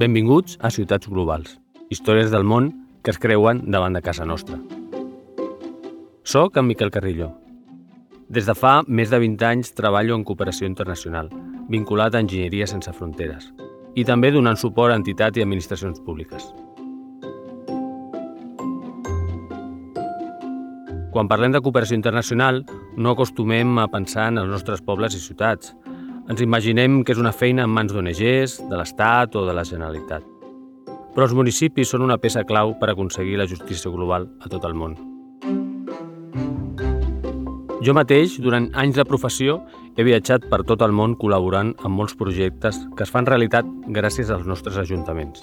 Benvinguts a Ciutats Globals, històries del món que es creuen davant de casa nostra. Soc en Miquel Carrillo. Des de fa més de 20 anys treballo en cooperació internacional, vinculat a Enginyeria Sense Fronteres, i també donant suport a entitats i administracions públiques. Quan parlem de cooperació internacional, no acostumem a pensar en els nostres pobles i ciutats. Ens imaginem que és una feina en mans d'ONGs, de l'Estat o de la Generalitat. Però els municipis són una peça clau per aconseguir la justícia global a tot el món. Jo mateix, durant anys de professió, he viatjat per tot el món col·laborant amb molts projectes que es fan realitat gràcies als nostres ajuntaments.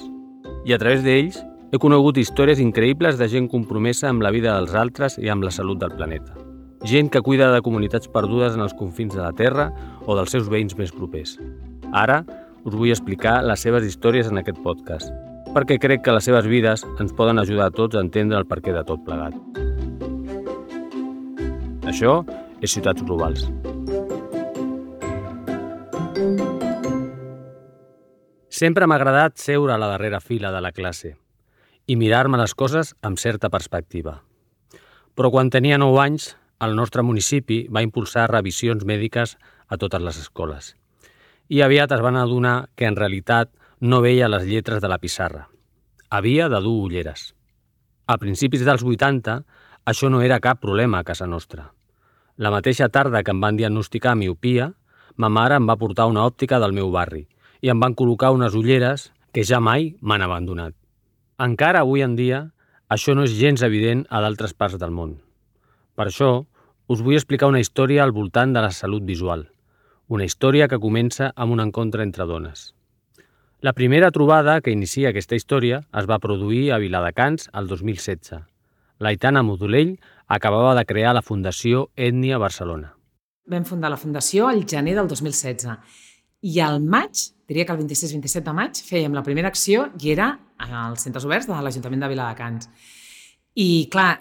I a través d'ells he conegut històries increïbles de gent compromesa amb la vida dels altres i amb la salut del planeta. Gent que cuida de comunitats perdudes en els confins de la Terra o dels seus veïns més propers. Ara us vull explicar les seves històries en aquest podcast, perquè crec que les seves vides ens poden ajudar a tots a entendre el perquè de tot plegat. Això és Ciutats Globals. Sempre m'ha agradat seure a la darrera fila de la classe i mirar-me les coses amb certa perspectiva. Però quan tenia 9 anys, el nostre municipi va impulsar revisions mèdiques a totes les escoles. I aviat es van adonar que en realitat no veia les lletres de la pissarra. Havia de dur ulleres. A principis dels 80, això no era cap problema a casa nostra. La mateixa tarda que em van diagnosticar miopia, ma mare em va portar una òptica del meu barri i em van col·locar unes ulleres que ja mai m'han abandonat. Encara avui en dia, això no és gens evident a d'altres parts del món. Per això, us vull explicar una història al voltant de la salut visual. Una història que comença amb un encontre entre dones. La primera trobada que inicia aquesta història es va produir a Viladecans el 2016. L'Aitana Modulell acabava de crear la Fundació Ètnia Barcelona. Vam fundar la Fundació al gener del 2016 i al maig, diria que el 26-27 de maig, fèiem la primera acció i era als centres oberts de l'Ajuntament de Viladecans. I, clar,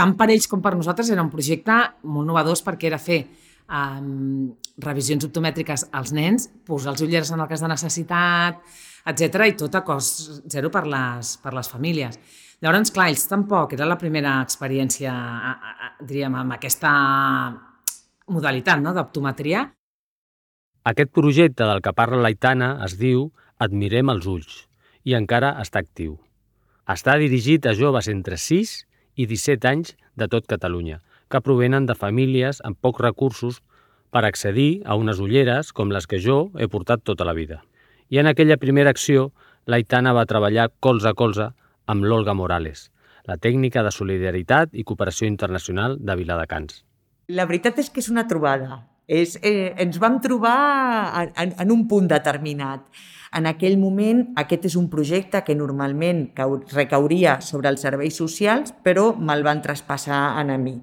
tant per ells com per nosaltres era un projecte molt novedós perquè era fer um, revisions optomètriques als nens, posar els ulleres en el cas de necessitat, etc i tot a cost zero per les, per les famílies. Llavors, clar, ells tampoc, era la primera experiència, diríem, amb aquesta modalitat no, d'optometria. Aquest projecte del que parla l'Aitana es diu Admirem els ulls i encara està actiu. Està dirigit a joves entre 6 i 17 anys de tot Catalunya, que provenen de famílies amb pocs recursos per accedir a unes ulleres com les que jo he portat tota la vida. I en aquella primera acció, l'Aitana va treballar colze a colze amb l'Olga Morales, la tècnica de solidaritat i cooperació internacional de Viladecans. La veritat és que és una trobada. És, eh, ens vam trobar en, en un punt determinat. En aquell moment, aquest és un projecte que normalment recauria sobre els serveis socials, però me'l van traspassar a mi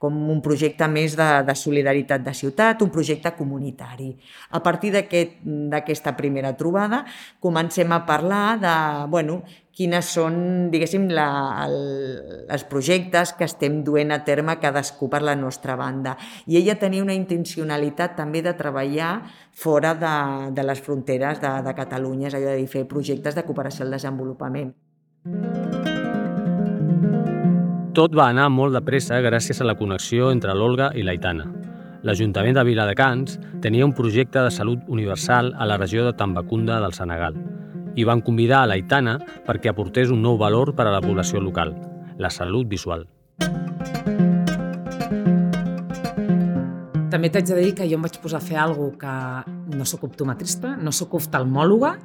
com un projecte més de, de solidaritat de ciutat, un projecte comunitari. A partir d'aquesta aquest, primera trobada comencem a parlar de bueno, quines són, diguéssim, la, el, els projectes que estem duent a terme cadascú per la nostra banda. I ella tenia una intencionalitat també de treballar fora de, de les fronteres de, de Catalunya, és a dir, fer projectes de cooperació al desenvolupament. Tot va anar molt de pressa gràcies a la connexió entre l'Olga i l'Aitana. L'Ajuntament de Viladecans tenia un projecte de salut universal a la regió de Tambacunda del Senegal i van convidar a l'Aitana perquè aportés un nou valor per a la població local, la salut visual. També t'haig de dir que jo em vaig posar a fer alguna que no sóc optometrista, no sóc oftalmòloga.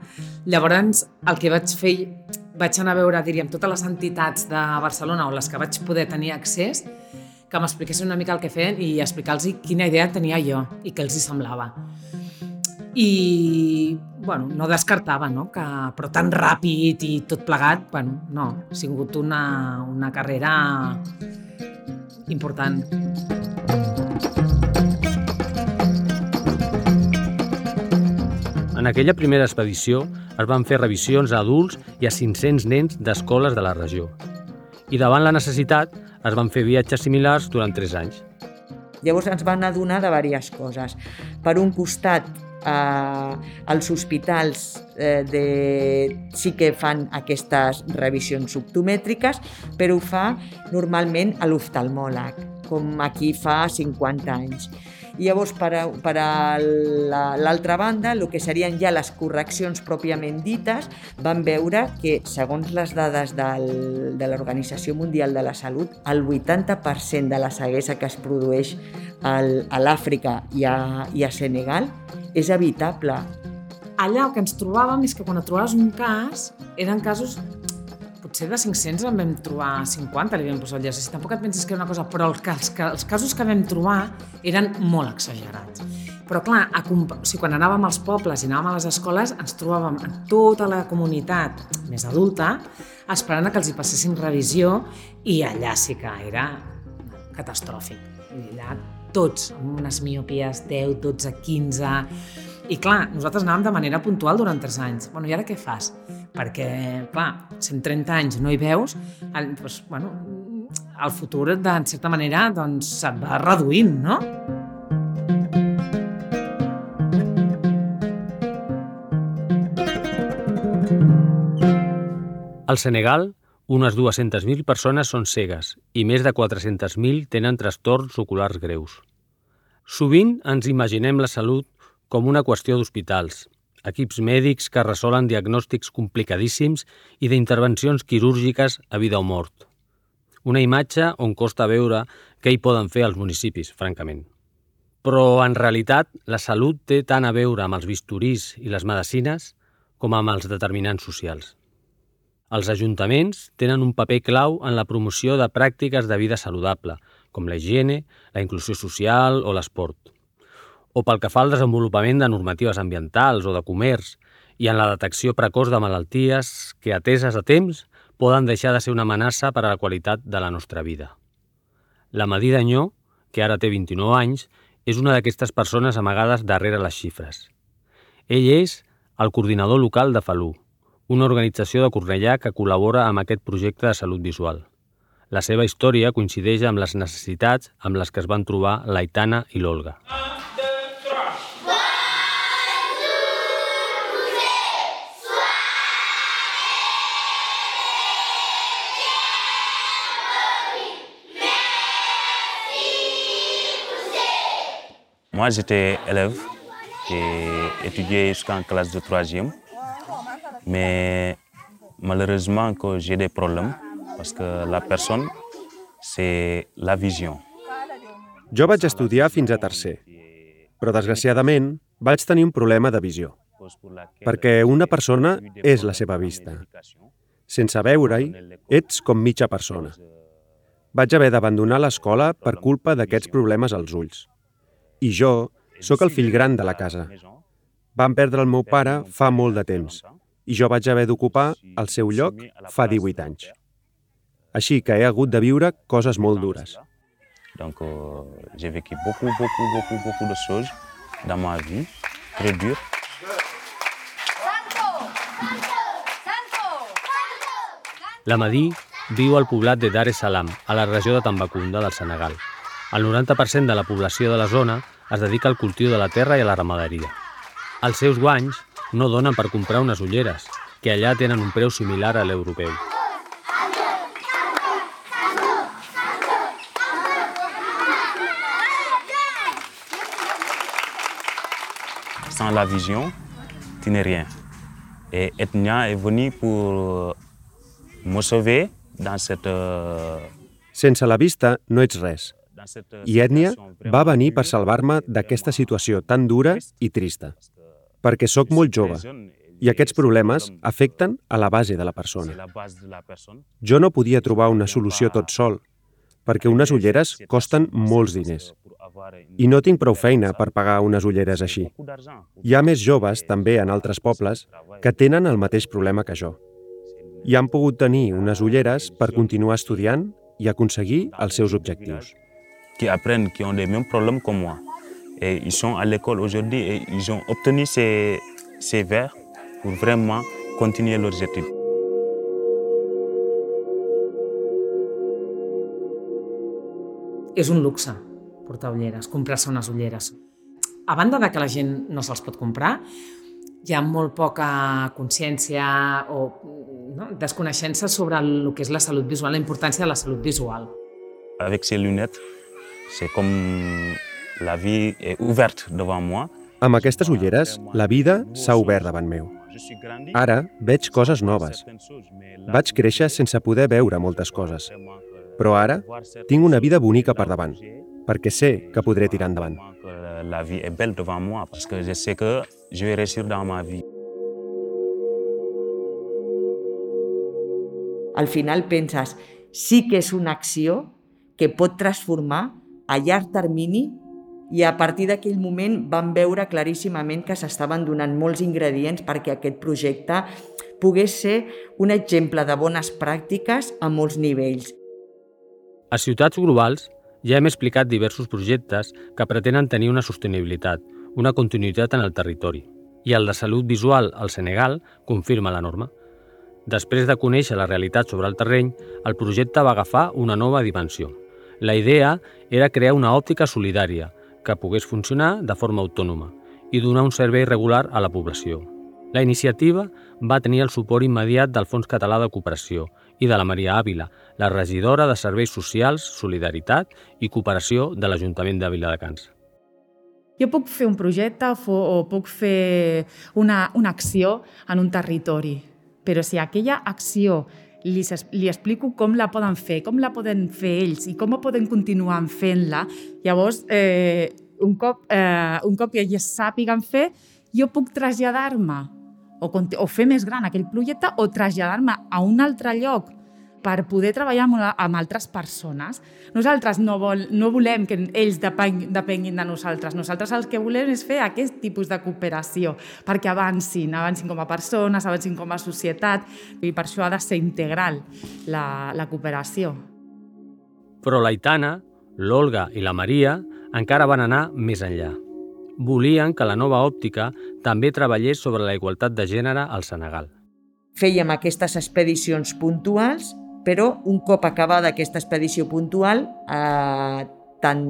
Llavors, el que vaig fer, vaig anar a veure, diríem, totes les entitats de Barcelona o les que vaig poder tenir accés, que m'expliquessin una mica el que feien i explicar-los quina idea tenia jo i què els hi semblava. I, bueno, no descartava, no? Que, però tan ràpid i tot plegat, bueno, no, ha sigut una, una carrera important. En aquella primera expedició es van fer revisions a adults i a 500 nens d'escoles de la regió. I davant la necessitat es van fer viatges similars durant 3 anys. Llavors ens van adonar de diverses coses. Per un costat, eh, els hospitals eh, de, sí que fan aquestes revisions optomètriques, però ho fa normalment a l'oftalmòleg, com aquí fa 50 anys. I llavors, per a, per a l'altra banda, el que serien ja les correccions pròpiament dites, van veure que, segons les dades del, de l'Organització Mundial de la Salut, el 80% de la ceguesa que es produeix al, a l'Àfrica i, a, i a Senegal és evitable. Allà el que ens trobàvem és que quan et trobaves un cas, eren casos potser de 500 en vam trobar 50, li vam posar el Si Tampoc et penses que era una cosa, però els, els, els casos que vam trobar eren molt exagerats. Però clar, a, o sigui, quan anàvem als pobles i anàvem a les escoles, ens trobàvem en tota la comunitat més adulta esperant que els hi passessin revisió i allà sí que era catastròfic. I allà tots amb unes miopies 10, 12, 15... I clar, nosaltres anàvem de manera puntual durant 3 anys. Bueno, i ara què fas? Perquè, clar, 130 anys no hi veus, el, doncs, bueno, el futur, de certa manera, doncs, se't va reduint, no? Al Senegal, unes 200.000 persones són cegues i més de 400.000 tenen trastorns oculars greus. Sovint ens imaginem la salut com una qüestió d'hospitals, equips mèdics que resolen diagnòstics complicadíssims i d'intervencions quirúrgiques a vida o mort. Una imatge on costa veure què hi poden fer els municipis, francament. Però, en realitat, la salut té tant a veure amb els bisturís i les medicines com amb els determinants socials. Els ajuntaments tenen un paper clau en la promoció de pràctiques de vida saludable, com la higiene, la inclusió social o l'esport o pel que fa al desenvolupament de normatives ambientals o de comerç i en la detecció precoç de malalties que, ateses a temps, poden deixar de ser una amenaça per a la qualitat de la nostra vida. La Madí Danyó, que ara té 29 anys, és una d'aquestes persones amagades darrere les xifres. Ell és el coordinador local de Falú, una organització de Cornellà que col·labora amb aquest projecte de salut visual. La seva història coincideix amb les necessitats amb les que es van trobar l'Aitana i l'Olga. Moi, j'étais élève, j'ai étudié jusqu'en classe de troisième, mais malheureusement que j'ai des problèmes parce que la personne, c'est la vision. Jo vaig estudiar fins a tercer, però desgraciadament vaig tenir un problema de visió, perquè una persona és la seva vista. Sense veure-hi, ets com mitja persona. Vaig haver d'abandonar l'escola per culpa d'aquests problemes als ulls. I jo sóc el fill gran de la casa. Vam perdre el meu pare fa molt de temps i jo vaig haver d'ocupar el seu lloc fa 18 anys. Així que he hagut de viure coses molt dures. Donc, euh, j'ai vécu beaucoup, beaucoup, beaucoup, beaucoup de choses dans ma vie, très dures. La Madí viu al poblat de Dar es Salaam, a la regió de Tambacunda del Senegal. El 90% de la població de la zona es dedica al cultiu de la terra i a la ramaderia. Els seus guanys no donen per comprar unes ulleres, que allà tenen un preu similar a l'europeu. Sans la vision, tu n'es rien. Et Etnia est venu pour me sauver dans cette... Euh, Sense la vista no ets res. I Ètnia va venir per salvar-me d'aquesta situació tan dura i trista, perquè sóc molt jove i aquests problemes afecten a la base de la persona. Jo no podia trobar una solució tot sol, perquè unes ulleres costen molts diners. I no tinc prou feina per pagar unes ulleres així. Hi ha més joves, també en altres pobles, que tenen el mateix problema que jo. I han pogut tenir unes ulleres per continuar estudiant i aconseguir els seus objectius qui apprennent, qui ont les mêmes problèmes que moi. Et ils sont à l'école aujourd'hui et ils ont obtenu ces, ces verres pour vraiment continuer leurs études. És un luxe portar ulleres, comprar-se unes ulleres. a banda de que la gent no se'ls pot comprar, hi ha molt poca consciència o no, desconeixença sobre el que és la salut visual, la importància de la salut visual. Avec ces lunettes, c'est comme la vie est ouverte devant moi. Amb aquestes ulleres, la vida s'ha obert davant meu. Ara veig coses noves. Vaig créixer sense poder veure moltes coses. Però ara tinc una vida bonica per davant, perquè sé que podré tirar endavant. La vie est belle devant moi, je sais que je vais réussir dans ma vie. Al final penses, sí que és una acció que pot transformar a llarg termini i a partir d'aquell moment vam veure claríssimament que s'estaven donant molts ingredients perquè aquest projecte pogués ser un exemple de bones pràctiques a molts nivells. A Ciutats Globals ja hem explicat diversos projectes que pretenen tenir una sostenibilitat, una continuïtat en el territori. I el de salut visual al Senegal confirma la norma. Després de conèixer la realitat sobre el terreny, el projecte va agafar una nova dimensió. La idea era crear una òptica solidària, que pogués funcionar de forma autònoma i donar un servei regular a la població. La iniciativa va tenir el suport immediat del Fons Català de Cooperació i de la Maria Àvila, la regidora de Serveis Socials, Solidaritat i Cooperació de l'Ajuntament de Viladecans. Jo puc fer un projecte o puc fer una, una acció en un territori, però si aquella acció li, li explico com la poden fer, com la poden fer ells i com poden continuar fent-la. Llavors, eh, un, cop, eh, un cop que ja sàpiguen fer, jo puc traslladar-me o, o fer més gran aquell projecte o traslladar-me a un altre lloc per poder treballar amb, amb altres persones. Nosaltres no, vol, no volem que ells depeng, depenguin de nosaltres. Nosaltres el que volem és fer aquest tipus de cooperació perquè avancin, avancin com a persones, avancin com a societat i per això ha de ser integral la, la cooperació. Però l'Aitana, l'Olga i la Maria encara van anar més enllà. Volien que la nova òptica també treballés sobre la igualtat de gènere al Senegal. Fèiem aquestes expedicions puntuals però un cop acabada aquesta expedició puntual, eh, tant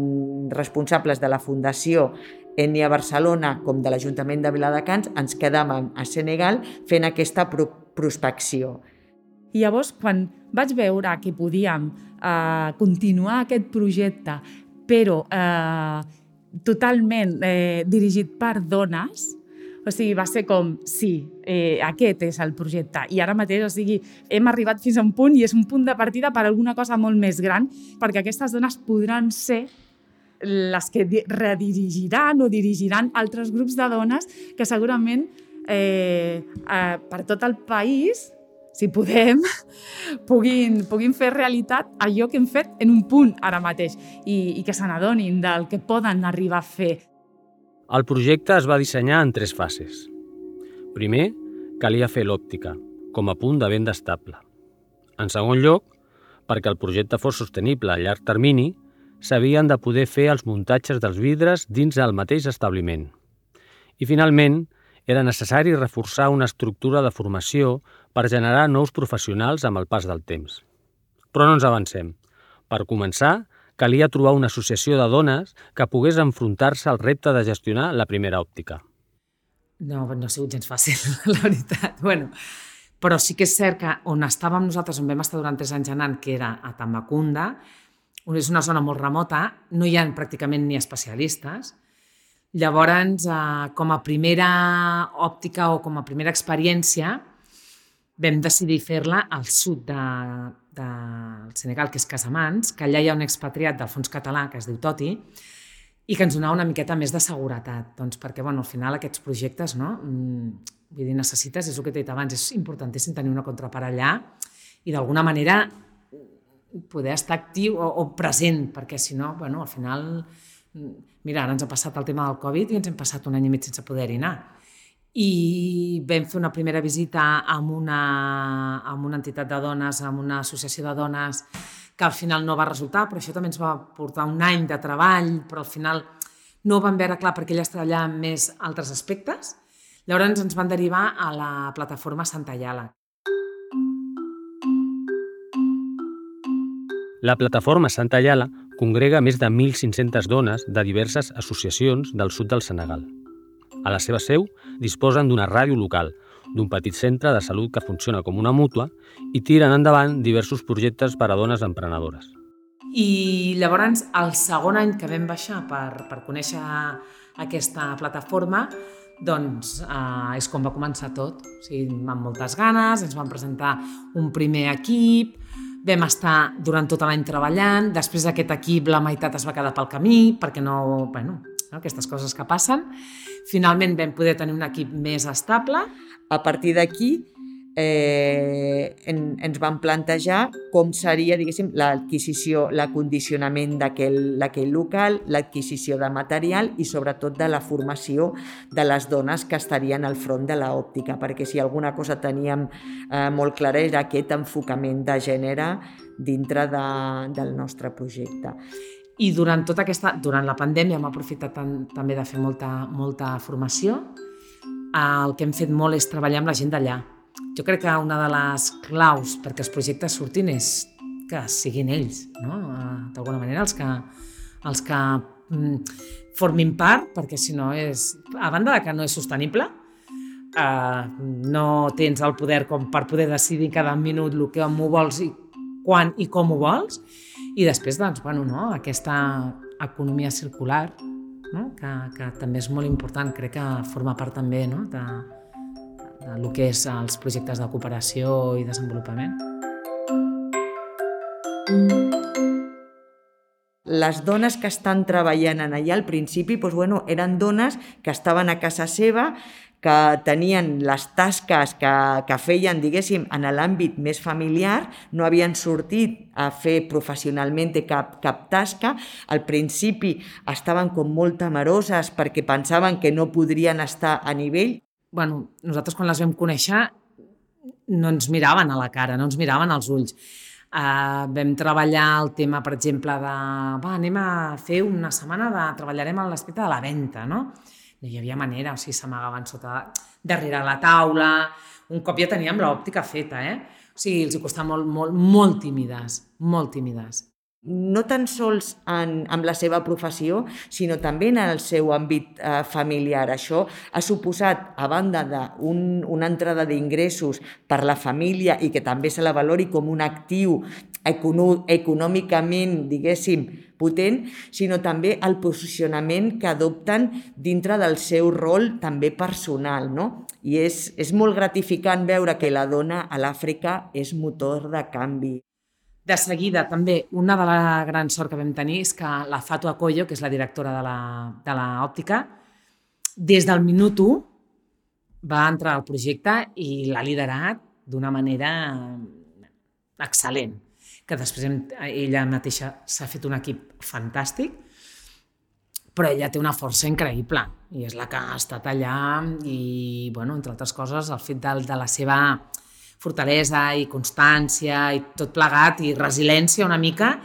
responsables de la Fundació Enia Barcelona com de l'Ajuntament de Viladecans ens quedàvem a Senegal fent aquesta pro prospecció. I llavors, quan vaig veure que podíem eh, continuar aquest projecte, però eh, totalment eh, dirigit per dones, o sigui, va ser com, sí, eh, aquest és el projecte. I ara mateix, o sigui, hem arribat fins a un punt i és un punt de partida per alguna cosa molt més gran, perquè aquestes dones podran ser les que redirigiran o dirigiran altres grups de dones que segurament eh, eh, per tot el país si podem, puguin, puguin fer realitat allò que hem fet en un punt ara mateix i, i que se n'adonin del que poden arribar a fer. El projecte es va dissenyar en tres fases. Primer, calia fer l'òptica, com a punt de venda estable. En segon lloc, perquè el projecte fos sostenible a llarg termini, s'havien de poder fer els muntatges dels vidres dins el mateix establiment. I finalment, era necessari reforçar una estructura de formació per generar nous professionals amb el pas del temps. Però no ens avancem. Per començar, calia trobar una associació de dones que pogués enfrontar-se al repte de gestionar la primera òptica. No, no ha sigut gens fàcil, la veritat. Bueno, però sí que és cert que on estàvem nosaltres, on vam estar durant tres anys anant, que era a Tamacunda, on és una zona molt remota, no hi ha pràcticament ni especialistes. Llavors, eh, com a primera òptica o com a primera experiència, vam decidir fer-la al sud de, del Senegal, que és Casamans, que allà hi ha un expatriat del fons català que es diu Toti, i que ens donava una miqueta més de seguretat, doncs perquè bueno, al final aquests projectes, no? Mm, vull dir, necessites, és el que t'he dit abans, és importantíssim tenir una contrapart allà i d'alguna manera poder estar actiu o, o present, perquè si no, bueno, al final, mm, mira, ara ens ha passat el tema del Covid i ens hem passat un any i mig sense poder-hi anar i vam fer una primera visita amb una, amb una entitat de dones, amb una associació de dones que al final no va resultar, però això també ens va portar un any de treball, però al final no ho vam veure clar perquè elles treballaven més altres aspectes. Llavors ens van derivar a la plataforma Santa Iala. La plataforma Santa Iala congrega més de 1.500 dones de diverses associacions del sud del Senegal. A la seva seu disposen d'una ràdio local, d'un petit centre de salut que funciona com una mútua i tiren endavant diversos projectes per a dones emprenedores. I llavors, el segon any que vam baixar per, per conèixer aquesta plataforma, doncs eh, és com va començar tot. O sigui, amb moltes ganes, ens van presentar un primer equip, vam estar durant tot l'any treballant, després d'aquest equip la meitat es va quedar pel camí, perquè no, bueno, no, aquestes coses que passen. Finalment vam poder tenir un equip més estable. A partir d'aquí eh, en, ens vam plantejar com seria, diguéssim, l'adquisició, l'acondicionament d'aquell local, l'adquisició de material i sobretot de la formació de les dones que estarien al front de l'òptica, perquè si alguna cosa teníem eh, molt clara era aquest enfocament de gènere dintre de, del nostre projecte. I durant tota aquesta, durant la pandèmia hem aprofitat tan, també de fer molta, molta formació. El que hem fet molt és treballar amb la gent d'allà, jo crec que una de les claus perquè els projectes surtin és que siguin ells, no? Eh, d'alguna manera, els que, els que mm, formin part, perquè si no és... A banda de que no és sostenible, eh, no tens el poder com per poder decidir cada minut el que m'ho vols i quan i com ho vols, i després, doncs, bueno, no? aquesta economia circular, no? que, que també és molt important, crec que forma part també no? de, el que és els projectes de cooperació i desenvolupament. Les dones que estan treballant en allà al principi doncs, bueno, eren dones que estaven a casa seva, que tenien les tasques que, que feien, diguéssim, en l'àmbit més familiar, no havien sortit a fer professionalment cap, cap tasca. Al principi estaven com molt temeroses perquè pensaven que no podrien estar a nivell bueno, nosaltres quan les vam conèixer no ens miraven a la cara, no ens miraven als ulls. Uh, vam treballar el tema, per exemple, de va, anem a fer una setmana de... treballarem en l'aspecte de la venda, no? No hi havia manera, o sigui, s'amagaven sota, darrere la taula, un cop ja teníem l'òptica feta, eh? O sigui, els hi costava molt, molt, molt tímides, molt tímides no tan sols en, amb la seva professió, sinó també en el seu àmbit eh, familiar. Això ha suposat, a banda d'una un, entrada d'ingressos per la família i que també se la valori com un actiu econòmicament, diguéssim, potent, sinó també el posicionament que adopten dintre del seu rol també personal. No? I és, és molt gratificant veure que la dona a l'Àfrica és motor de canvi. De seguida, també, una de la gran sort que vam tenir és que la Fatua Coyo, que és la directora de l'òptica, des del minut 1 va entrar al projecte i l'ha liderat d'una manera excel·lent. Que després ella mateixa s'ha fet un equip fantàstic, però ella té una força increïble i és la que ha estat allà i, bueno, entre altres coses, el fet de, de la seva fortalesa i constància i tot plegat i resiliència una mica,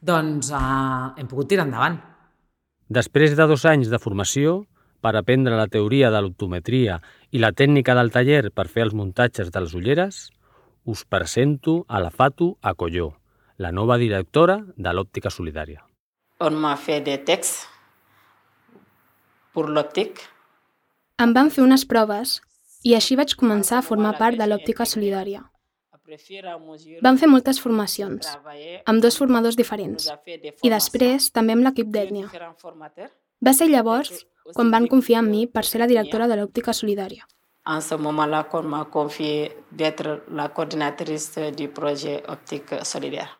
doncs eh, hem pogut tirar endavant. Després de dos anys de formació, per aprendre la teoria de l'optometria i la tècnica del taller per fer els muntatges de les ulleres, us presento a la Fatu Acolló, la nova directora de l'Òptica Solidària. On m'a fait des textes pour l'òptic. Em van fer unes proves i així vaig començar a formar part de l'òptica solidària. Vam fer moltes formacions, amb dos formadors diferents, i després també amb l'equip d'ètnia. Va ser llavors quan van confiar en mi per ser la directora de l'òptica solidària. En ce moment-là, qu'on m'a confié d'être la coordinatrice du projet optique solidaire.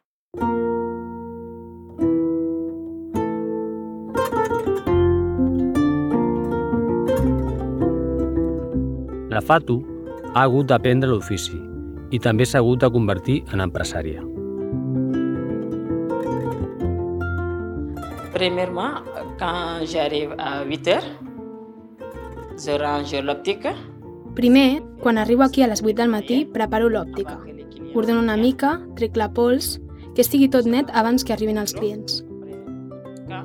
La Fatu ha hagut d'aprendre l'ofici i també s'ha hagut de convertir en empresària. Premièrement, quand j'arrive à 8 heures, je range l'òptica. Primer, quan arribo aquí a les 8 del matí, preparo l'òptica. Ordeno una mica, trec la pols, que estigui tot net abans que arribin els clients.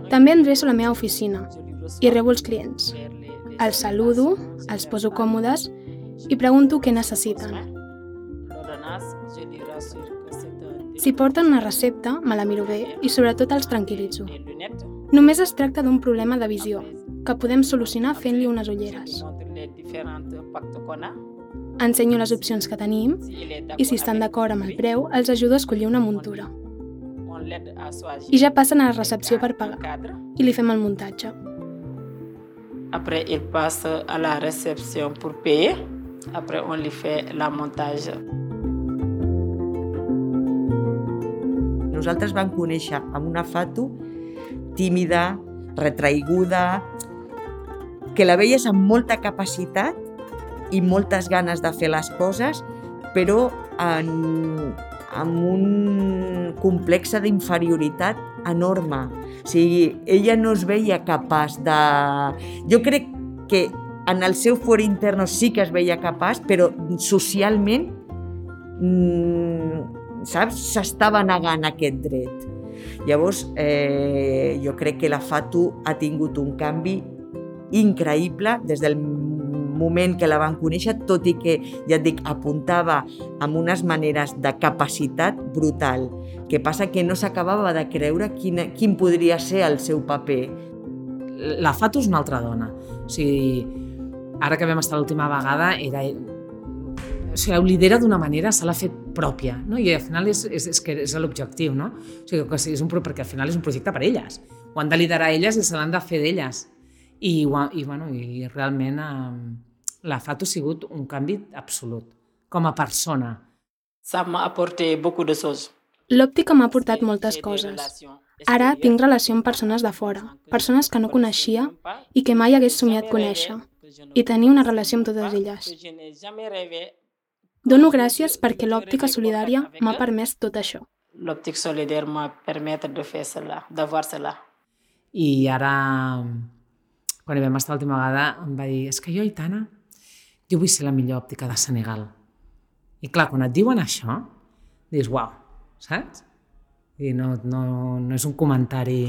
També endreço la meva oficina i rebo els clients. Els saludo, els poso còmodes i pregunto què necessiten. Si porten una recepta, me la miro bé i sobretot els tranquil·litzo. Només es tracta d'un problema de visió, que podem solucionar fent-li unes ulleres. Ensenyo les opcions que tenim i si estan d'acord amb el preu, els ajudo a escollir una muntura. I ja passen a la recepció per pagar i li fem el muntatge. Après, il passe à la réception pour payer. Après, on lui fait la montage. Nosaltres vam conèixer amb una Fatu tímida, retraiguda, que la veies amb molta capacitat i moltes ganes de fer les coses, però en, amb un complex d'inferioritat enorme. O sigui, ella no es veia capaç de... Jo crec que en el seu fort interno sí que es veia capaç, però socialment, mmm, saps, s'estava negant aquest dret. Llavors, eh, jo crec que la Fatu ha tingut un canvi increïble des del moment que la van conèixer, tot i que, ja et dic, apuntava amb unes maneres de capacitat brutal. que passa que no s'acabava de creure quin, quin podria ser el seu paper. La Fatu és una altra dona. O sigui, ara que vam estar l'última vegada, era o sigui, ho lidera d'una manera, se l'ha fet pròpia, no? i al final és, és, és, que és l'objectiu, no? O sigui, que és un, perquè al final és un projecte per elles. Ho han de liderar elles i se l'han de fer d'elles. I, i, bueno, i realment eh, la Fatu ha sigut un canvi absolut, com a persona. Ça m'a apporté beaucoup de choses. L'òptica m'ha portat moltes coses. Ara tinc relació amb persones de fora, persones que no coneixia i que mai hagués somiat conèixer, i tenir una relació amb totes elles. Dono gràcies perquè l'òptica solidària m'ha permès tot això. L'òptica solidària m'a permet de fer cela, de voir cela. I ara, quan hi vam estar l'última vegada, em va dir, és es que jo, Itana, jo vull ser la millor òptica de Senegal. I clar, quan et diuen això, dius, uau, saps? I no, no, no és un comentari...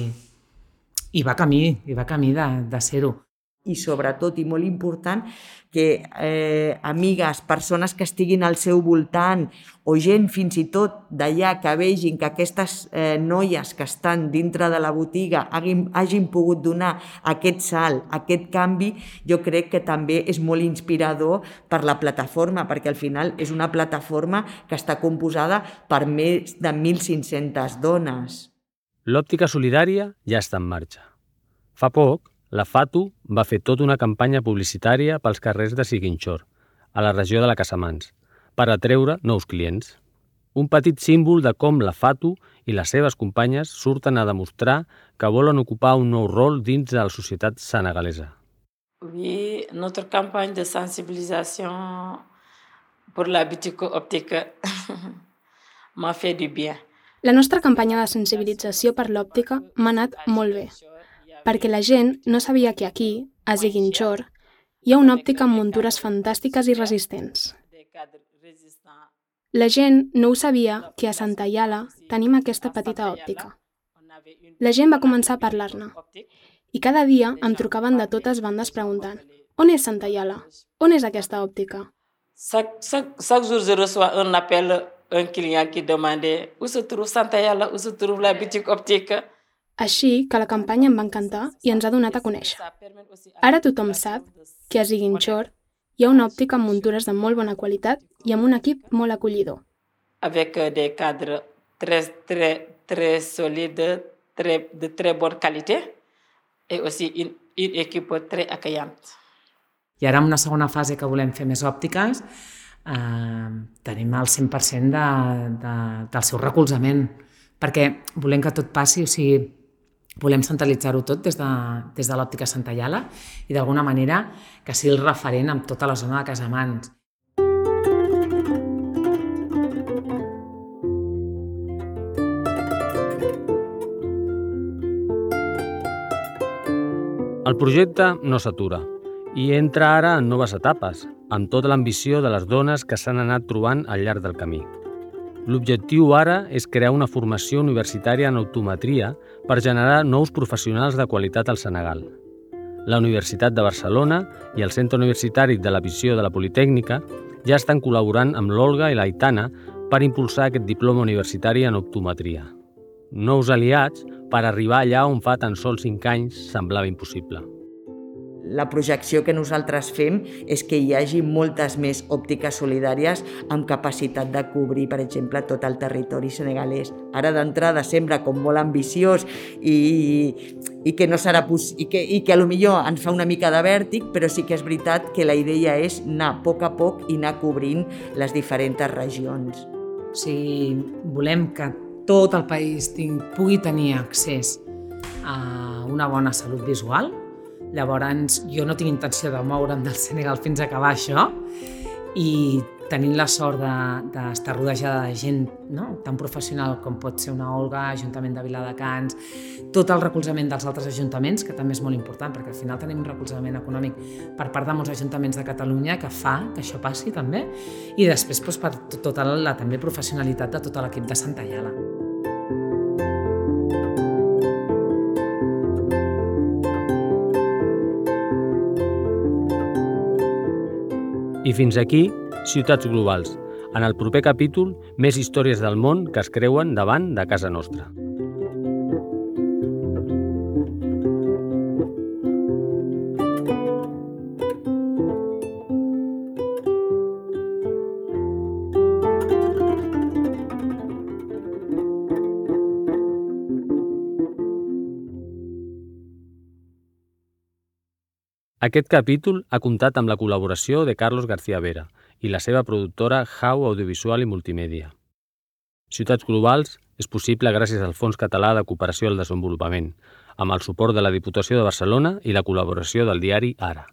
I va camí, i va camí de, de ser-ho i sobretot, i molt important, que eh, amigues, persones que estiguin al seu voltant o gent fins i tot d'allà que vegin que aquestes eh, noies que estan dintre de la botiga hagin, hagin pogut donar aquest salt, aquest canvi, jo crec que també és molt inspirador per la plataforma, perquè al final és una plataforma que està composada per més de 1.500 dones. L'òptica solidària ja està en marxa. Fa poc, la FATU va fer tota una campanya publicitària pels carrers de Siguinxor, a la regió de la Casamans, per atreure nous clients. Un petit símbol de com la FATU i les seves companyes surten a demostrar que volen ocupar un nou rol dins de la societat senegalesa. Oui, notre campagne de sensibilisation pour la boutique optique m'a fait du bien. La nostra campanya de sensibilització per l'òptica m'ha anat molt bé perquè la gent no sabia que aquí, a Ziguinchor, hi ha una òptica amb muntures fantàstiques i resistents. La gent no ho sabia que a Santa Iala tenim aquesta petita òptica. La gent va començar a parlar-ne i cada dia em trucaven de totes bandes preguntant on és Santa Iala? On és aquesta òptica? Chaque, jour, je reçois un appel, un client qui demandait où se trouve Santa Iala, où se trouve la boutique optique. Així que la campanya em va encantar i ens ha donat a conèixer. Ara tothom sap que a Ziguinchor hi ha una òptica amb muntures de molt bona qualitat i amb un equip molt acollidor. Avec des cadres très, très, très solides, très, de très bonne qualité et aussi une, une équipe très accueillante. I ara, en una segona fase que volem fer més òptiques, eh, tenim el 100% de, de, del seu recolzament, perquè volem que tot passi, o sigui, volem centralitzar-ho tot des de, des de l'òptica Santa Iala i d'alguna manera que sigui el referent amb tota la zona de Casamans. El projecte no s'atura i entra ara en noves etapes, amb tota l'ambició de les dones que s'han anat trobant al llarg del camí. L'objectiu ara és crear una formació universitària en optometria per generar nous professionals de qualitat al Senegal. La Universitat de Barcelona i el Centre Universitari de la Visió de la Politècnica ja estan col·laborant amb l'Olga i l'Aitana per impulsar aquest diploma universitari en optometria. Nous aliats per arribar allà on fa tan sols 5 anys semblava impossible la projecció que nosaltres fem és que hi hagi moltes més òptiques solidàries amb capacitat de cobrir, per exemple, tot el territori senegalès. Ara d'entrada sembla com molt ambiciós i, i que no serà i que, i que a lo millor ens fa una mica de vèrtic, però sí que és veritat que la idea és anar a poc a poc i anar cobrint les diferents regions. Sigui, volem que tot el país pugui tenir accés a una bona salut visual, Llavors, jo no tinc intenció de moure'm del Senegal fins a acabar això i tenint la sort d'estar de, rodejada de gent no? tan professional com pot ser una Olga, Ajuntament de Viladecans, tot el recolzament dels altres ajuntaments, que també és molt important, perquè al final tenim un recolzament econòmic per part de molts ajuntaments de Catalunya que fa que això passi també, i després doncs, per tota la també professionalitat de tot l'equip de Santa Iala. Fins aquí, Ciutats Globals. En el proper capítol, més històries del món que es creuen davant de casa nostra. Aquest capítol ha comptat amb la col·laboració de Carlos García Vera i la seva productora How Audiovisual i Multimèdia. Ciutats Globals és possible gràcies al Fons Català de Cooperació al Desenvolupament, amb el suport de la Diputació de Barcelona i la col·laboració del diari Ara.